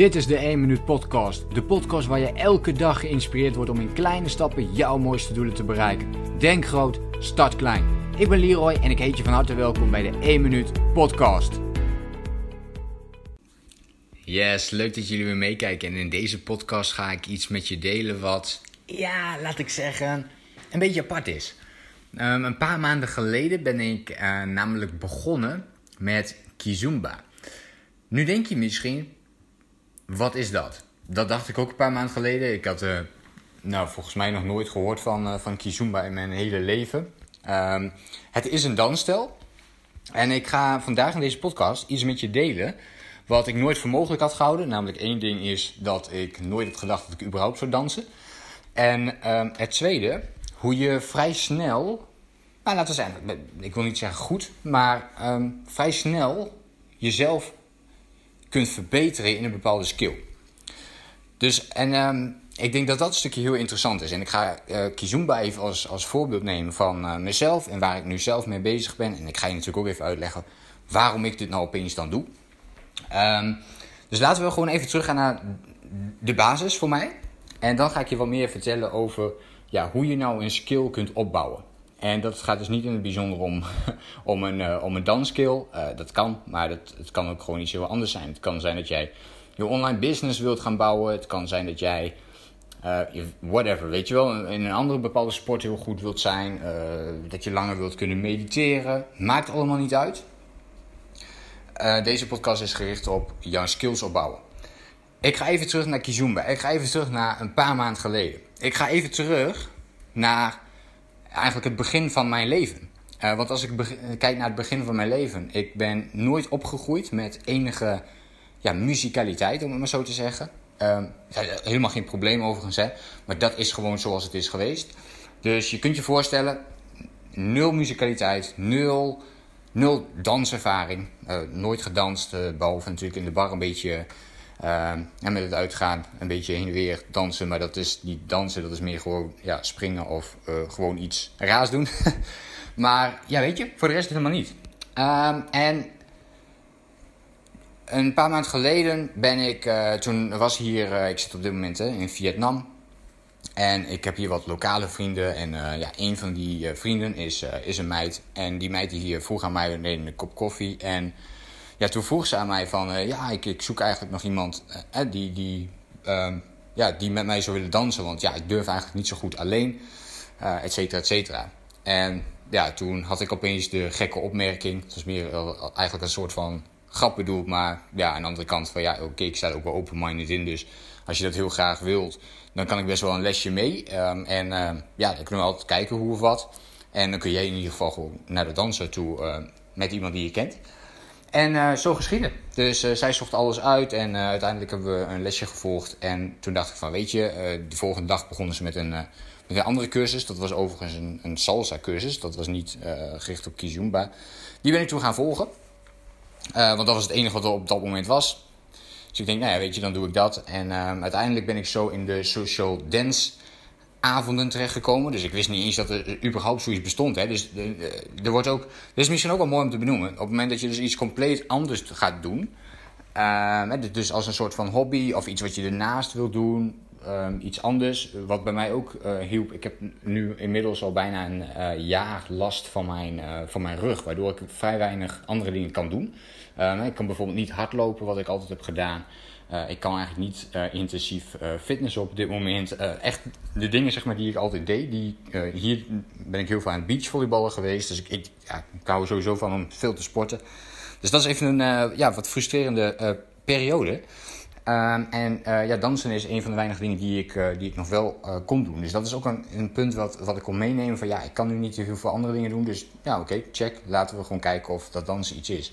Dit is de 1 Minuut Podcast. De podcast waar je elke dag geïnspireerd wordt om in kleine stappen jouw mooiste doelen te bereiken. Denk groot, start klein. Ik ben Leroy en ik heet je van harte welkom bij de 1 Minuut Podcast. Yes, leuk dat jullie weer meekijken. En in deze podcast ga ik iets met je delen wat, ja, laat ik zeggen, een beetje apart is. Um, een paar maanden geleden ben ik uh, namelijk begonnen met Kizumba. Nu denk je misschien, wat is dat? Dat dacht ik ook een paar maanden geleden. Ik had uh, nou, volgens mij nog nooit gehoord van, uh, van Kizumba in mijn hele leven. Um, het is een dansstijl. En ik ga vandaag in deze podcast iets met je delen wat ik nooit voor mogelijk had gehouden. Namelijk één ding is dat ik nooit had gedacht dat ik überhaupt zou dansen. En um, het tweede, hoe je vrij snel, nou laten we zeggen, ik wil niet zeggen goed, maar um, vrij snel jezelf kunt verbeteren in een bepaalde skill. Dus, en um, ik denk dat dat stukje heel interessant is. En ik ga uh, Kizumba even als, als voorbeeld nemen van uh, mezelf en waar ik nu zelf mee bezig ben. En ik ga je natuurlijk ook even uitleggen waarom ik dit nou opeens dan doe. Um, dus laten we gewoon even teruggaan naar de basis voor mij. En dan ga ik je wat meer vertellen over ja, hoe je nou een skill kunt opbouwen. En dat gaat dus niet in het bijzonder om, om een, uh, om een dansskill. Uh, dat kan, maar dat, het kan ook gewoon iets heel anders zijn. Het kan zijn dat jij je online business wilt gaan bouwen. Het kan zijn dat jij, uh, whatever, weet je wel, in een andere bepaalde sport heel goed wilt zijn. dat je langer wilt kunnen mediteren. Maakt allemaal niet uit. deze podcast is gericht op jouw skills opbouwen. Ik ga even terug naar Kizumba. Ik ga even terug naar een paar maanden geleden. Ik ga even terug naar eigenlijk het begin van mijn leven. Uh, want als ik kijk naar het begin van mijn leven, ik ben nooit opgegroeid met enige ja, muzikaliteit, om het maar zo te zeggen. Uh, helemaal geen probleem overigens, hè. Maar dat is gewoon zoals het is geweest. Dus je kunt je voorstellen, nul muzikaliteit, nul, nul danservaring. Uh, nooit gedanst, behalve natuurlijk in de bar een beetje uh, en met het uitgaan een beetje heen en weer dansen. Maar dat is niet dansen, dat is meer gewoon ja, springen of uh, gewoon iets raars doen. maar ja, weet je, voor de rest helemaal niet. Um, en een paar maanden geleden ben ik, uh, toen was hier, ik zit op dit moment hè, in Vietnam. En ik heb hier wat lokale vrienden. En ja, een van die vrienden is, is een meid. En die meid die hier vroeg aan mij een kop koffie. En ja, toen vroeg ze aan mij van, uh, ja, ik, ik, zoek eigenlijk nog iemand uh, die, die, uh, ja, die met mij zou willen dansen. Want ja, ik durf eigenlijk niet zo goed alleen, uh, et cetera, et cetera. En ja, toen had ik opeens de gekke opmerking. Het was meer eigenlijk een soort van grap bedoeld. Maar ja, aan de andere kant van, ja, oké, ik sta er ook wel open-minded in. Dus als je dat heel graag wilt, dan kan ik best wel een lesje mee. Um, en ja, dan kunnen we altijd kijken hoe of wat. En dan kun jij in ieder geval gewoon naar de dansen toe met iemand die je kent. En uh, zo geschieden. Dus uh, zij zocht alles uit en uh, uiteindelijk hebben we een lesje gevolgd. En toen dacht ik van, weet je, de volgende dag begonnen ze met een, met een andere cursus. Dat was overigens een, een salsa cursus. Dat was niet gericht op Kizumba. Die ben ik toen gaan volgen. want dat was het enige wat er op dat moment was. Dus ik denk, nou ja, weet je, dan doe ik dat. En uiteindelijk ben ik zo in de social dance avonden terechtgekomen. Dus ik wist niet eens dat er überhaupt zoiets bestond. Hè. Dus er wordt ook, dit is misschien ook wel mooi om te benoemen. Op het moment dat je dus iets compleet anders gaat doen. Uh, dus als een soort van hobby of iets wat je ernaast wil doen. Um, iets anders. Wat bij mij ook hielp. Ik heb nu inmiddels al bijna een jaar last van mijn, van mijn rug. Waardoor ik vrij weinig andere dingen kan doen. Ehm, ik kan bijvoorbeeld niet hardlopen, wat ik altijd heb gedaan. Uh, ik kan eigenlijk niet uh, intensief uh, fitness op dit moment. echt de dingen zeg maar, die ik altijd deed. Die, hier ben ik heel veel aan beachvolleyballen geweest. Dus ik, ik, ja, ik hou sowieso van om veel te sporten. Dus dat is even een ja, wat frustrerende periode. Ehm, en ja, dansen is een van de weinige dingen die ik, die ik nog wel kon doen. Dus dat is ook een, een, punt wat, wat ik kon meenemen. Van ja, ik kan nu niet heel veel andere dingen doen. Dus ja, oké, check. Laten we gewoon kijken of dat dansen iets is.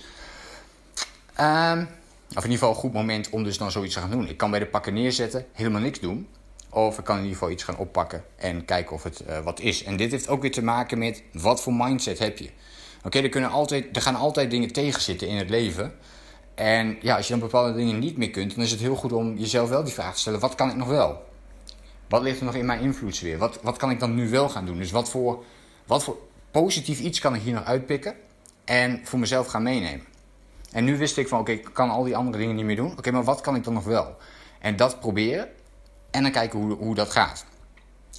Um, of in ieder geval een goed moment om dus dan zoiets te gaan doen. Ik kan bij de pakken neerzetten, helemaal niks doen. Of ik kan in ieder geval iets gaan oppakken en kijken of het uh, wat is. En dit heeft ook weer te maken met wat voor mindset heb je. Oké, okay, er, altijd, er gaan altijd dingen tegenzitten in het leven. En ja, als je dan bepaalde dingen niet meer kunt, dan is het heel goed om jezelf wel die vraag te stellen: wat kan ik nog wel? Wat ligt er nog in mijn invloedssfeer? Wat, wat kan ik dan nu wel gaan doen? Dus wat voor, wat voor positief iets kan ik hier nog uitpikken en voor mezelf gaan meenemen? En nu wist ik van, oké, ik kan al die andere dingen niet meer doen. Oké, maar wat kan ik dan nog wel? En dat proberen. En dan kijken hoe, hoe dat gaat.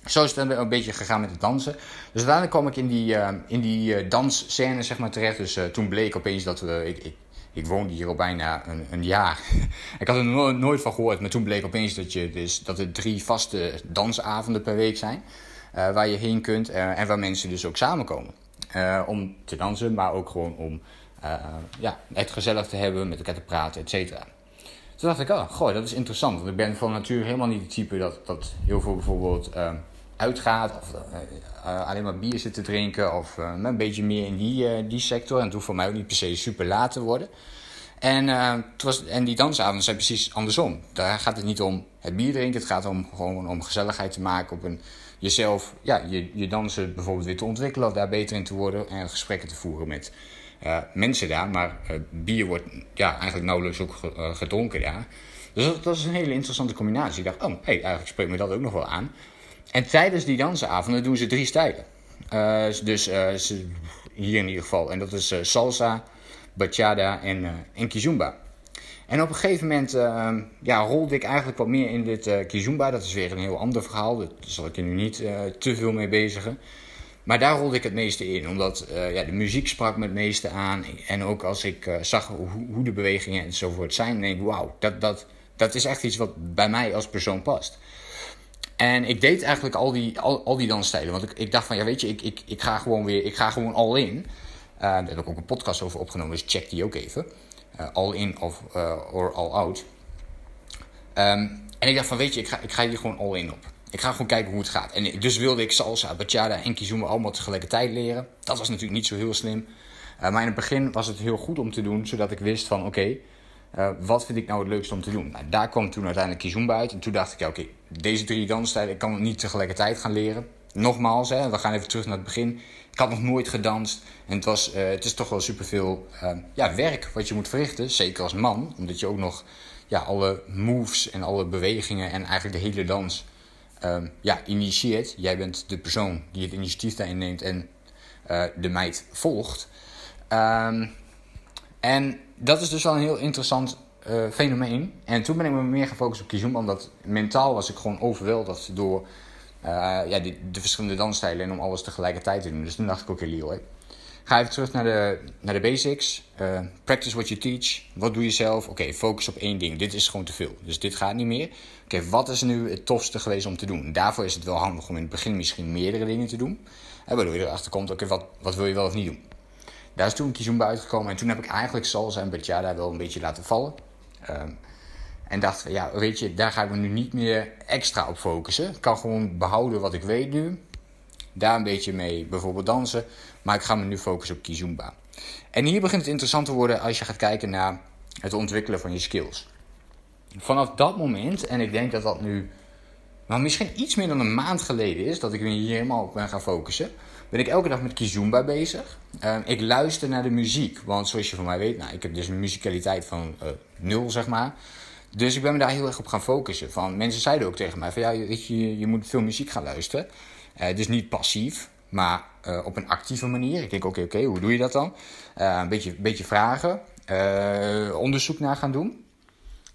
Zo is het een beetje gegaan met het dansen. Dus uiteindelijk kwam ik in die, uh, in die uh, dansscène zeg maar, terecht. Dus uh, toen bleek opeens dat we... Ik, ik, ik woonde hier al bijna een, een jaar. ik had er nooit, nooit van gehoord. Maar toen bleek opeens dat, je, dus, dat er drie vaste dansavonden per week zijn. waar je heen kunt. en waar mensen dus ook samenkomen. om te dansen, maar ook gewoon om ja, het gezellig te hebben, met elkaar te praten, et cetera. Toen dacht ik, oh, goh, dat is interessant. Want ik ben van natuur helemaal niet het type dat, dat heel veel bijvoorbeeld uh, uitgaat. Of uh, alleen maar bier zit te drinken. Of een beetje meer in die, die sector. En het hoeft voor mij ook niet per se super laat te worden. En, het was, en die dansavonden zijn precies andersom. Daar gaat het niet om het bier drinken. Het gaat om gewoon om gezelligheid te maken. Op een, jezelf, ja, je, je dansen bijvoorbeeld weer te ontwikkelen. Of daar beter in te worden. En gesprekken te voeren met uh, mensen daar. Maar uh, bier wordt ja, eigenlijk nauwelijks ook uh, gedronken daar. Dus dat, is een hele interessante combinatie. Ik dacht, oh, hey, eigenlijk spreekt me dat ook nog wel aan. En tijdens die dansavonden doen ze drie stijlen. dus ze, hier in ieder geval. En dat is salsa, bachata en, en kizumba. En op een gegeven moment ja, rolde ik eigenlijk wat meer in dit kizumba. Dat is weer een heel ander verhaal. Daar zal ik je nu niet te veel mee bezigen. Maar daar rolde ik het meeste in, omdat uh, ja, de muziek sprak me het meeste aan. En ook als ik uh, zag hoe, de bewegingen enzovoort zijn, denk ik, wauw, dat, dat, dat is echt iets wat bij mij als persoon past. En ik deed eigenlijk al die, al, al die dansstijlen, want ik, ik dacht van, ja weet je, ik, ik, ik ga gewoon weer, ik ga gewoon all in. Uh, daar heb ik ook een podcast over opgenomen, dus check die ook even. all in of or all out. Um, en ik dacht van, weet je, ik ga, ik ga hier gewoon all in op. Ik ga gewoon kijken hoe het gaat. En dus wilde ik salsa, bachata en kizomba allemaal tegelijkertijd leren. Dat was natuurlijk niet zo heel slim. Uh, maar in het begin was het heel goed om te doen, zodat ik wist van oké, uh, wat vind ik nou het leukste om te doen? Nou, daar kwam toen uiteindelijk kizomba uit. En toen dacht ik, ja oké, deze drie dansstijlen, ik kan het niet tegelijkertijd gaan leren. Nogmaals, hè, we gaan even terug naar het begin. Ik had nog nooit gedanst. En het, was, uh, het is toch wel superveel ja, werk wat je moet verrichten. Zeker als man, omdat je ook nog ja, alle moves en alle bewegingen en eigenlijk de hele dans um, ja, initieert. Jij bent de persoon die het initiatief daarin neemt en uh, de meid volgt. Um, en dat is dus wel een heel interessant uh, fenomeen. En toen ben ik me meer gefocust op Kizumba, omdat mentaal was ik gewoon overweldigd door uh, ja, de verschillende dansstijlen en om alles tegelijkertijd te doen. Dus toen dacht ik ook, okay, Leo, Ga even terug naar de, naar de basics. Uh, practice what you teach. Wat doe je zelf? Oké, focus op één ding. Dit is gewoon te veel. Dus dit gaat niet meer. Oké, wat is nu het tofste geweest om te doen? Daarvoor is het wel handig om in het begin misschien meerdere dingen te doen. En waardoor je erachter komt, oké, wat, wat wil je wel of niet doen? Daar is toen Kizumba uitgekomen. En toen heb ik eigenlijk salsa en bachata wel een beetje laten vallen. Um, en dacht, ja, weet je, daar ga ik me nu niet meer extra op focussen. Ik kan gewoon behouden wat ik weet nu. Daar een beetje mee bijvoorbeeld dansen. Maar ik ga me nu focussen op Kizumba. En hier begint het interessant te worden als je gaat kijken naar het ontwikkelen van je skills. Vanaf dat moment, en ik denk dat dat nu maar misschien iets meer dan een maand geleden is dat ik me hier helemaal op ben gaan focussen, ben ik elke dag met Kizumba bezig. Uh, ik luister naar de muziek, want zoals je van mij weet, nou, ik heb dus een muzikaliteit van uh, nul, zeg maar. Dus ik ben me daar heel erg op gaan focussen. Van, mensen zeiden ook tegen mij van ja, je, je moet veel muziek gaan luisteren. Uh, dus niet passief, maar uh, op een actieve manier. Ik denk, oké, oké, hoe doe je dat dan? Uh, een beetje, beetje vragen, onderzoek naar gaan doen.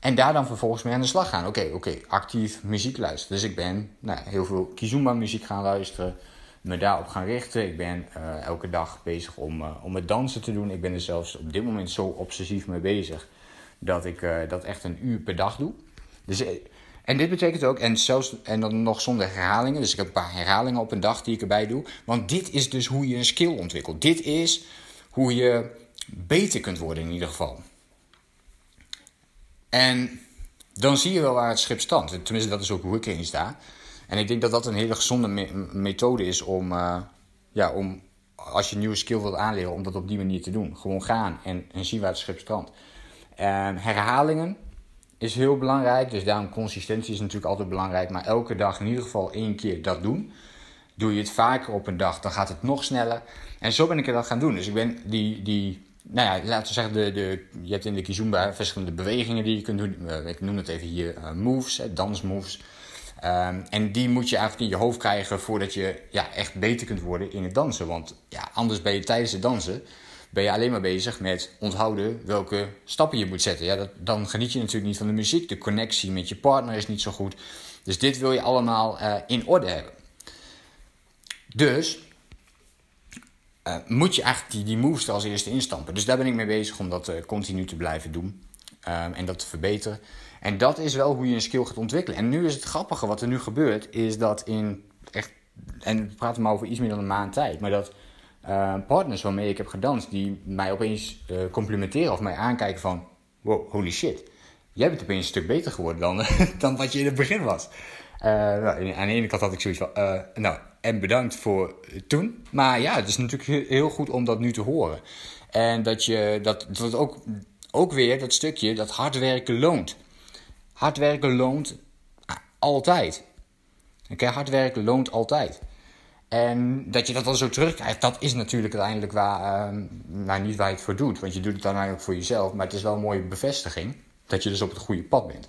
En daar dan vervolgens mee aan de slag gaan. Oké, oké, actief muziek luisteren. Dus ik ben nou, heel veel Kizumba muziek gaan luisteren. Me daarop gaan richten. Ik ben elke dag bezig om, om het dansen te doen. Ik ben er zelfs op dit moment zo obsessief mee bezig. Dat ik dat echt een uur per dag doe. Dus en dit betekent ook, en, zelfs, en dan nog zonder herhalingen, dus ik heb een paar herhalingen op een dag die ik erbij doe. Want dit is dus hoe je een skill ontwikkelt. Dit is hoe je beter kunt worden in ieder geval. En dan zie je wel waar het schip standt. Tenminste, dat is ook hoe ik erin sta. En ik denk dat dat een hele gezonde methode is om, uh, ja, om, als je een nieuwe skill wilt aanleren, om dat op die manier te doen. Gewoon gaan en, en zien waar het schip strandt. Uh, herhalingen is heel belangrijk. Dus daarom consistentie is natuurlijk altijd belangrijk. Maar elke dag in ieder geval één keer dat doen. Doe je het vaker op een dag, dan gaat het nog sneller. En zo ben ik dat gaan doen. Dus ik ben die, die nou ja, laten we zeggen, de, de, je hebt in de Kizumba verschillende bewegingen die je kunt doen. Eh, ik noem het even hier uh, moves, dansmoves. Um, en die moet je eigenlijk in je hoofd krijgen voordat je ja, echt beter kunt worden in het dansen. Want ja, anders ben je tijdens het dansen ben je alleen maar bezig met onthouden welke stappen je moet zetten. Ja, dat, dan geniet je natuurlijk niet van de muziek. De connectie met je partner is niet zo goed. Dus dit wil je allemaal uh, in orde hebben. Dus uh, moet je eigenlijk die, die moves er als eerste instampen. Dus daar ben ik mee bezig om dat uh, continu te blijven doen. En dat te verbeteren. En dat is wel hoe je een skill gaat ontwikkelen. En nu is het grappige wat er nu gebeurt, is dat in echt, en we praten maar over iets meer dan een maand tijd, maar dat uh, partners waarmee ik heb gedanst, die mij opeens uh, complimenteren of mij aankijken van, wow, holy shit, jij bent opeens een stuk beter geworden dan, dan wat je in het begin was. Uh, nou, aan de ene kant had ik zoiets van, nou, en bedankt voor toen. Maar ja, het is natuurlijk heel goed om dat nu te horen. En dat je, dat, dat ook, ook weer dat stukje, dat hard werken loont. Hard werken loont altijd. Oké, hard werken loont altijd. En dat je dat dan zo terugkrijgt, dat is natuurlijk uiteindelijk waar, uh, nou niet waar je het voor doet. Want je doet het dan eigenlijk voor jezelf. Maar het is wel een mooie bevestiging dat je dus op het goede pad bent.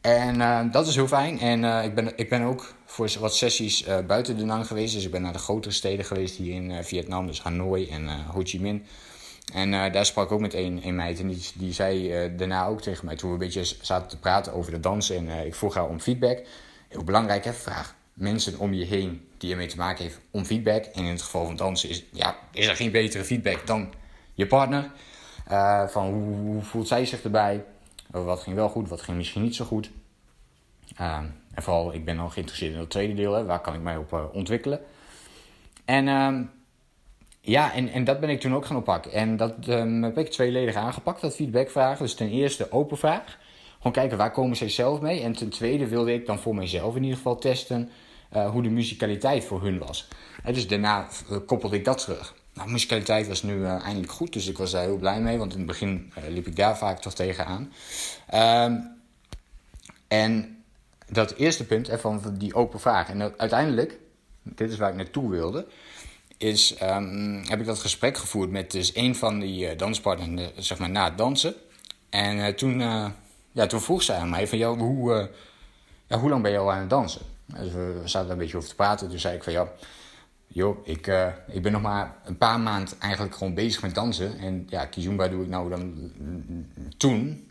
En uh, dat is heel fijn. En uh, ik, ben, ik ben ook voor wat sessies uh, buiten de Nang geweest. Dus ik ben naar de grotere steden geweest hier in Vietnam. Dus Hanoi en Ho Chi Minh. En daar sprak ik ook met een, een meid. En die, die zei daarna ook tegen mij, toen we een beetje zaten te praten over de dansen. En ik vroeg haar om feedback. Heel belangrijk, hè, vraag mensen om je heen die ermee te maken heeft om feedback. En in het geval van dansen is, ja, is er geen betere feedback dan je partner. Uh, van hoe, hoe, voelt zij zich erbij? Wat ging wel goed, wat ging misschien niet zo goed? Uh, en vooral, ik ben al geïnteresseerd in het tweede deel. Hè, waar kan ik mij op uh, ontwikkelen? En uh, ja, en, en dat ben ik toen ook gaan oppakken. En dat um, heb ik tweeledig aangepakt, dat feedbackvragen. Dus ten eerste open vraag. Gewoon kijken waar komen zij zelf mee. En ten tweede wilde ik dan voor mijzelf in ieder geval testen uh, hoe de muzikaliteit voor hun was. Dus daarna uh, koppelde ik dat terug. Nou, muzikaliteit was nu uh, eindelijk goed, dus ik was daar heel blij mee, want in het begin liep ik daar vaak toch tegenaan. Um, en dat eerste punt van die open vraag. En uiteindelijk, dit is waar ik naartoe wilde, is, um, heb ik dat gesprek gevoerd met dus een van die danspartners, zeg maar na het dansen. En toen, ja, toen vroeg zij aan mij van, jou, hoe, ja, hoe lang ben je al aan het dansen? Dus we, we zaten een beetje over te praten. Toen zei ik van ja, joh, ik, uh, ik ben nog maar een paar maanden eigenlijk gewoon bezig met dansen. En ja, Kizumba doe ik nou dan toen.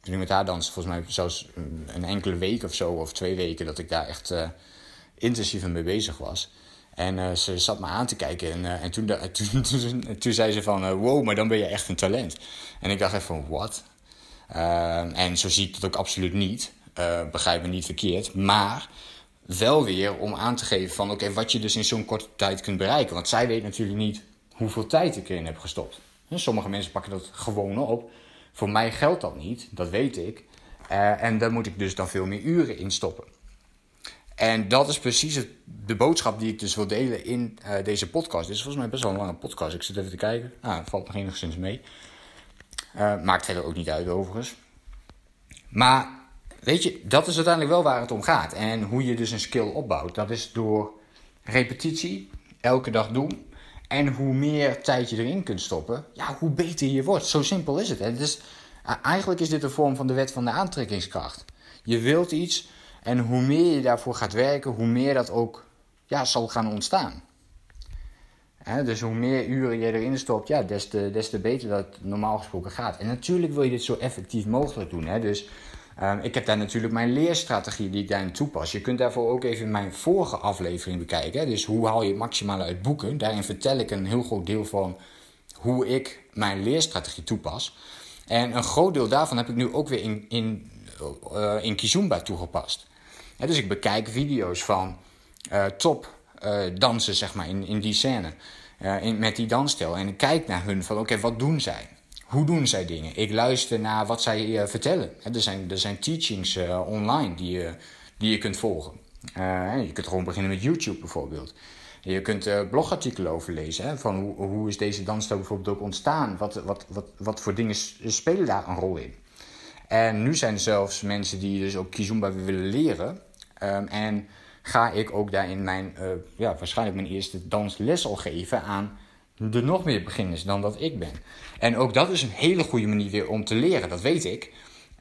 Toen ik met haar dansen, volgens mij zelfs een enkele week of zo, of twee weken, dat ik daar echt uh, intensief mee bezig was. En uh, ze zat me aan te kijken en, en toen, toen, toen, toen, zei ze van, wow, maar dan ben je echt een talent. En ik dacht even van, wat? en zo zie ik dat ook absoluut niet. begrijp me niet verkeerd. Maar wel weer om aan te geven van oké, wat je dus in zo'n korte tijd kunt bereiken. Want zij weet natuurlijk niet hoeveel tijd ik erin heb gestopt. Sommige mensen pakken dat gewoon op. Voor mij geldt dat niet, dat weet ik. Uh, en daar moet ik dus dan veel meer uren in stoppen. En dat is precies het, de boodschap die ik dus wil delen in uh, deze podcast. Dit is volgens mij best wel een lange podcast. Ik zit even te kijken. Ah, valt nog enigszins mee. Uh, maakt verder ook niet uit overigens. Maar weet je, dat is uiteindelijk wel waar het om gaat. En hoe je dus een skill opbouwt. Dat is door repetitie, elke dag doen. En hoe meer tijd je erin kunt stoppen, ja, hoe beter je wordt. Zo simpel is het. Hè? Dus, eigenlijk is dit een vorm van de wet van de aantrekkingskracht. Je wilt iets en hoe meer je daarvoor gaat werken, hoe meer dat ook ja, zal gaan ontstaan. dus hoe meer uren je erin stopt, ja, des, te, des te beter dat normaal gesproken gaat. En natuurlijk wil je dit zo effectief mogelijk doen. Dus Um, ik heb daar natuurlijk mijn leerstrategie die ik daarin toepas. Je kunt daarvoor ook even mijn vorige aflevering bekijken. Dus hoe haal je het maximale uit boeken? Daarin vertel ik een heel groot deel van hoe ik mijn leerstrategie toepas. En een groot deel daarvan heb ik nu ook weer in, in, uh, in Kizumba toegepast. dus ik bekijk video's van uh, top uh, dansen, zeg maar, in, in die scène. In, met die dansstijl. En ik kijk naar hun van, oké, wat doen zij? Hoe doen zij dingen? Ik luister naar wat zij uh, vertellen. Er zijn, er zijn teachings uh, online die je, die je kunt volgen. Je kunt gewoon beginnen met YouTube bijvoorbeeld. Je kunt blogartikelen over lezen. Hè, van hoe, hoe is deze dansstijl bijvoorbeeld ook ontstaan? Wat, wat, wat, wat voor dingen spelen daar een rol in? En nu zijn er zelfs mensen die dus ook Kizumba willen leren. Um, en ga ik ook daarin mijn, ja, waarschijnlijk mijn eerste dansles al geven aan de nog meer beginners dan dat ik ben. En ook dat is een hele goede manier weer om te leren, dat weet ik.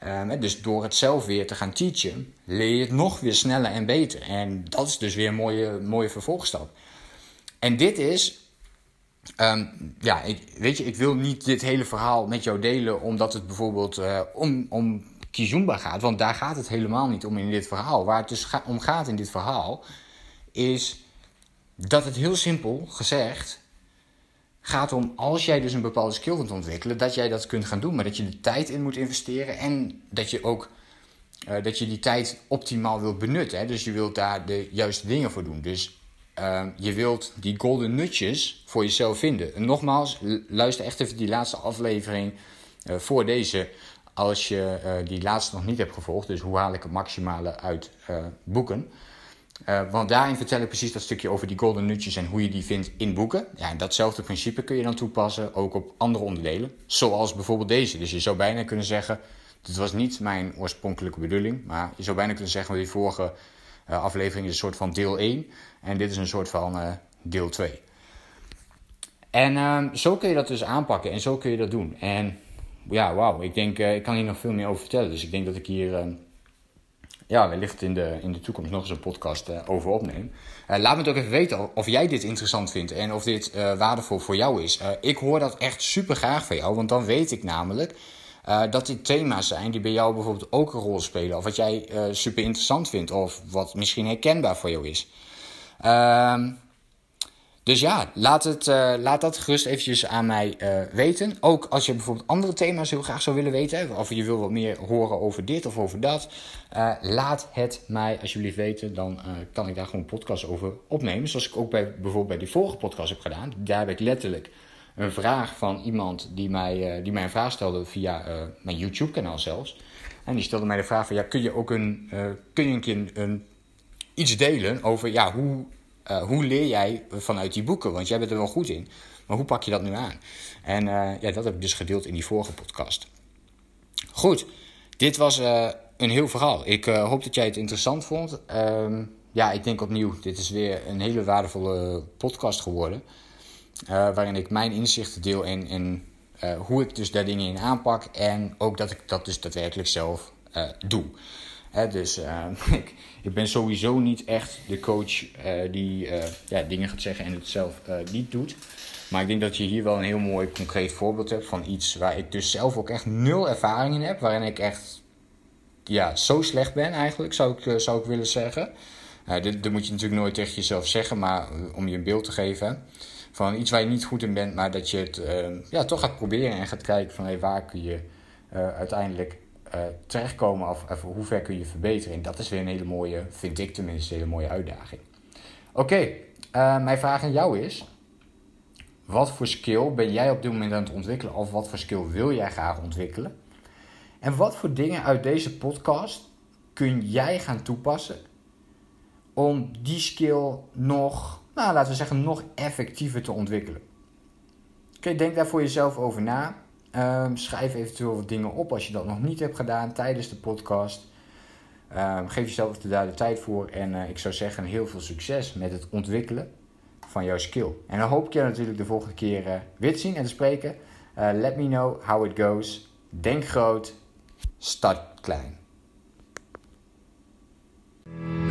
Um, dus door het zelf weer te gaan teachen, leer je het nog weer sneller en beter. En dat is dus weer een mooie, mooie vervolgstap. En dit is Ehm, ja, ik, weet je, ik wil niet dit hele verhaal met jou delen omdat het bijvoorbeeld uh, om, om gaat. Want daar gaat het helemaal niet om in dit verhaal. Waar het dus om gaat in dit verhaal is dat het heel simpel gezegd gaat om als jij dus een bepaalde skill wilt ontwikkelen, dat jij dat kunt gaan doen. Maar dat je de tijd in moet investeren en dat je ook uh, dat je die tijd optimaal wilt benutten. Hè? Dus je wilt daar de juiste dingen voor doen. Dus uh, je wilt die golden nutjes voor jezelf vinden. En nogmaals, luister echt even die laatste aflevering uh, voor deze. Als je uh, die laatste nog niet hebt gevolgd. Dus hoe haal ik het maximale uit boeken. Want daarin vertel ik precies dat stukje over die golden nutjes en hoe je die vindt in boeken. Ja, en datzelfde principe kun je dan toepassen ook op andere onderdelen. Zoals bijvoorbeeld deze. Dus je zou bijna kunnen zeggen dit was niet mijn oorspronkelijke bedoeling, maar je zou bijna kunnen zeggen die vorige uh, aflevering is een soort van deel 1 en dit is een soort van uh, deel 2. En uh, zo kun je dat dus aanpakken en zo kun je dat doen. En ja, wauw, ik denk, ik kan hier nog veel meer over vertellen. Dus ik denk dat ik hier, ehm, ja, wellicht in de, in de toekomst nog eens een podcast over opneem. laat me het ook even weten of jij dit interessant vindt en of dit waardevol voor jou is. ik hoor dat echt super graag van jou, want dan weet ik namelijk dat dit thema's zijn die bij jou bijvoorbeeld ook een rol spelen. Of wat jij super interessant vindt. Of wat misschien herkenbaar voor jou is. Uh, dus ja, laat, het, uh, laat dat gerust eventjes aan mij weten. Ook als je bijvoorbeeld andere thema's heel graag zou willen weten. Of je wil wat meer horen over dit of over dat. laat het mij alsjeblieft weten. Dan kan ik daar gewoon een podcast over opnemen. Zoals ik ook bij, bijvoorbeeld bij die vorige podcast heb gedaan. Daar heb ik letterlijk een vraag van iemand die mij, die mij een vraag stelde via mijn YouTube-kanaal zelfs. En die stelde mij de vraag van, ja, kun je ook een, kun je een keer een, iets delen over, ja, hoe, hoe leer jij vanuit die boeken? Want jij bent er wel goed in, maar hoe pak je dat nu aan? En ja, dat heb ik dus gedeeld in die vorige podcast. Goed, dit was een heel verhaal. Ik hoop dat jij het interessant vond. Um, ja, ik denk opnieuw, dit is weer een hele waardevolle podcast geworden. Waarin ik mijn inzichten deel in, in hoe ik dus daar dingen in aanpak. En ook dat ik dat dus daadwerkelijk zelf doe. Dus ik, ik, ben sowieso niet echt de coach die ja, dingen gaat zeggen en het zelf niet doet. Maar ik denk dat je hier wel een heel mooi concreet voorbeeld hebt van iets waar ik dus zelf ook echt nul ervaring in heb. Waarin ik echt ja, zo slecht ben eigenlijk, zou ik, zou ik willen zeggen. dit, dat moet je natuurlijk nooit tegen jezelf zeggen, maar om je een beeld te geven van iets waar je niet goed in bent, maar dat je het ja, toch gaat proberen en gaat kijken van hey, waar kun je uiteindelijk uh, terechtkomen of, hoe ver kun je verbeteren. En dat is weer een hele mooie, vind ik tenminste, een hele mooie uitdaging. Oké, okay, mijn vraag aan jou is, wat voor skill ben jij op dit moment aan het ontwikkelen of wat voor skill wil jij graag ontwikkelen? En wat voor dingen uit deze podcast kun jij gaan toepassen om die skill nog nou, laten we zeggen, nog effectiever te ontwikkelen. Oké, denk daar voor jezelf over na. Um, schrijf eventueel wat dingen op als je dat nog niet hebt gedaan tijdens de podcast. Um, geef jezelf daar de tijd voor. En uh, ik zou zeggen, heel veel succes met het ontwikkelen van jouw skill. En dan hoop ik je natuurlijk de volgende keer uh, weer te zien en te spreken. Uh, let me know how it goes. Denk groot, start klein.